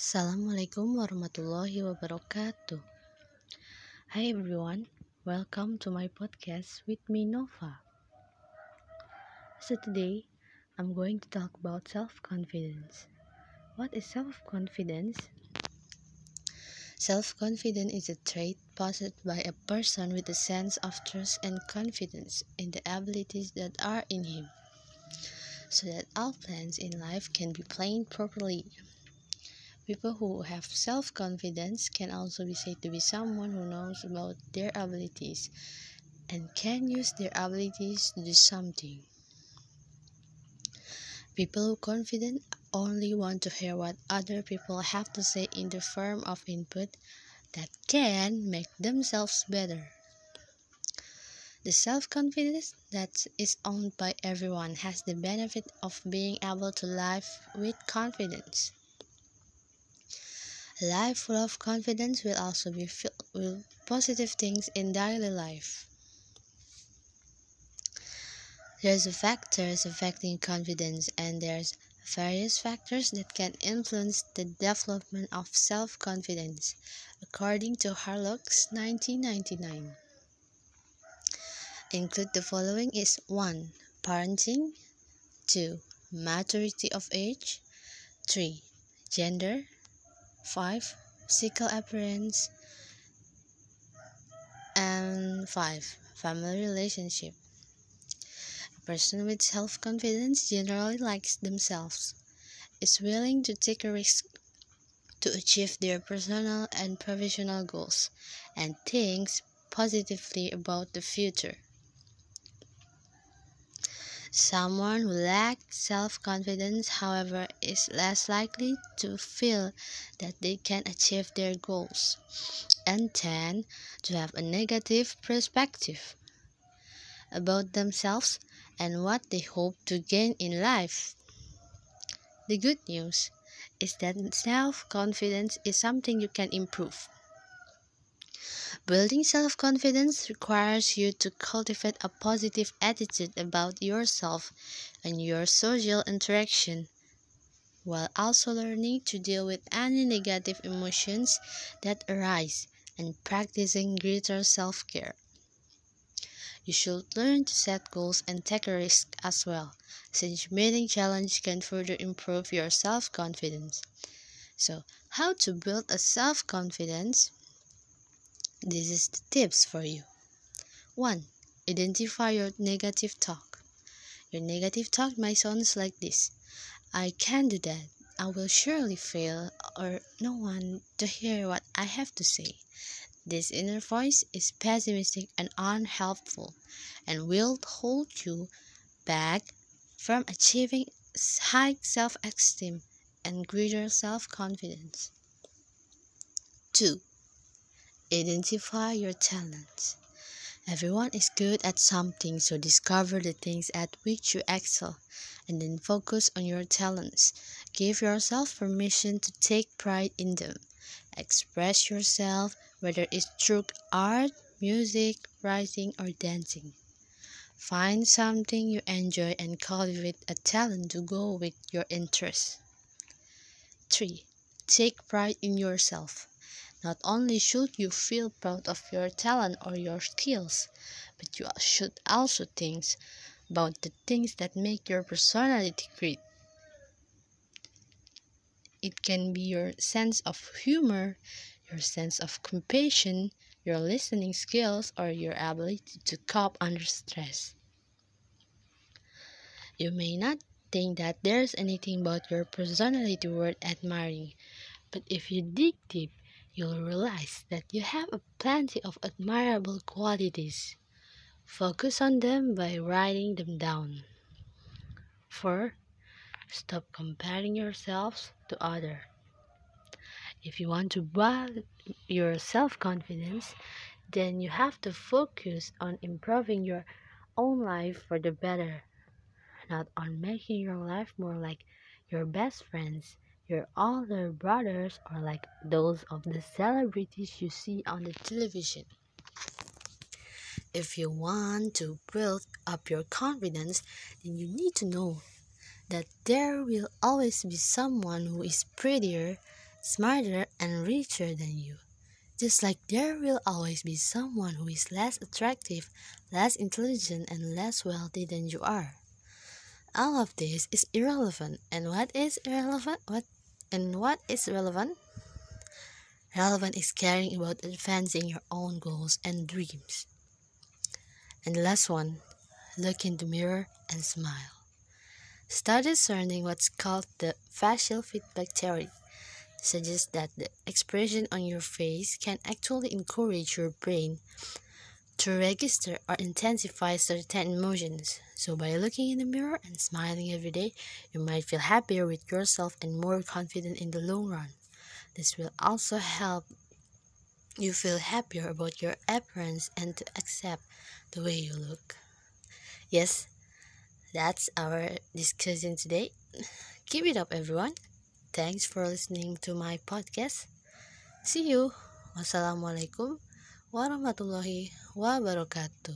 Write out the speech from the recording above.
Assalamualaikum warahmatullahi wabarakatuh. Hi everyone, welcome to my podcast with me Nova. So today, I'm going to talk about self-confidence. What is self-confidence? Self-confidence is a trait possessed by a person with a sense of trust and confidence in the abilities that are in him, so that all plans in life can be planned properly. People who have self confidence can also be said to be someone who knows about their abilities and can use their abilities to do something. People who are confident only want to hear what other people have to say in the form of input that can make themselves better. The self confidence that is owned by everyone has the benefit of being able to live with confidence. Life full of confidence will also be filled with positive things in daily life. There's factors affecting confidence and there's various factors that can influence the development of self-confidence, according to Hurlock's 1999. Include the following is 1. Parenting 2. Maturity of age 3. Gender 5. Physical appearance. And 5. Family relationship. A person with self confidence generally likes themselves, is willing to take a risk to achieve their personal and professional goals, and thinks positively about the future. Someone who lacks self confidence, however, is less likely to feel that they can achieve their goals and tend to have a negative perspective about themselves and what they hope to gain in life. The good news is that self confidence is something you can improve. Building self confidence requires you to cultivate a positive attitude about yourself and your social interaction, while also learning to deal with any negative emotions that arise and practicing greater self care. You should learn to set goals and take a risk as well, since meeting challenge can further improve your self confidence. So, how to build a self confidence? This is the tips for you. 1. Identify your negative talk. Your negative talk might sound like this I can't do that. I will surely fail, or no one to hear what I have to say. This inner voice is pessimistic and unhelpful and will hold you back from achieving high self esteem and greater self confidence. 2. Identify your talents. Everyone is good at something, so discover the things at which you excel and then focus on your talents. Give yourself permission to take pride in them. Express yourself, whether it's through art, music, writing, or dancing. Find something you enjoy and cultivate a talent to go with your interests. 3. Take pride in yourself. Not only should you feel proud of your talent or your skills, but you should also think about the things that make your personality great. It can be your sense of humor, your sense of compassion, your listening skills, or your ability to cope under stress. You may not think that there's anything about your personality worth admiring, but if you dig deep, you'll realize that you have plenty of admirable qualities. Focus on them by writing them down. 4. Stop comparing yourselves to others. If you want to build your self-confidence, then you have to focus on improving your own life for the better, not on making your life more like your best friends your older brothers are like those of the celebrities you see on the television. If you want to build up your confidence, then you need to know that there will always be someone who is prettier, smarter, and richer than you. Just like there will always be someone who is less attractive, less intelligent, and less wealthy than you are. All of this is irrelevant. And what is irrelevant? What and what is relevant? Relevant is caring about advancing your own goals and dreams. And the last one, look in the mirror and smile. Start discerning what's called the facial feedback theory suggests that the expression on your face can actually encourage your brain to register or intensify certain emotions. So, by looking in the mirror and smiling every day, you might feel happier with yourself and more confident in the long run. This will also help you feel happier about your appearance and to accept the way you look. Yes, that's our discussion today. Keep it up, everyone. Thanks for listening to my podcast. See you. Wassalamualaikum warahmatullahi wabarakatuh.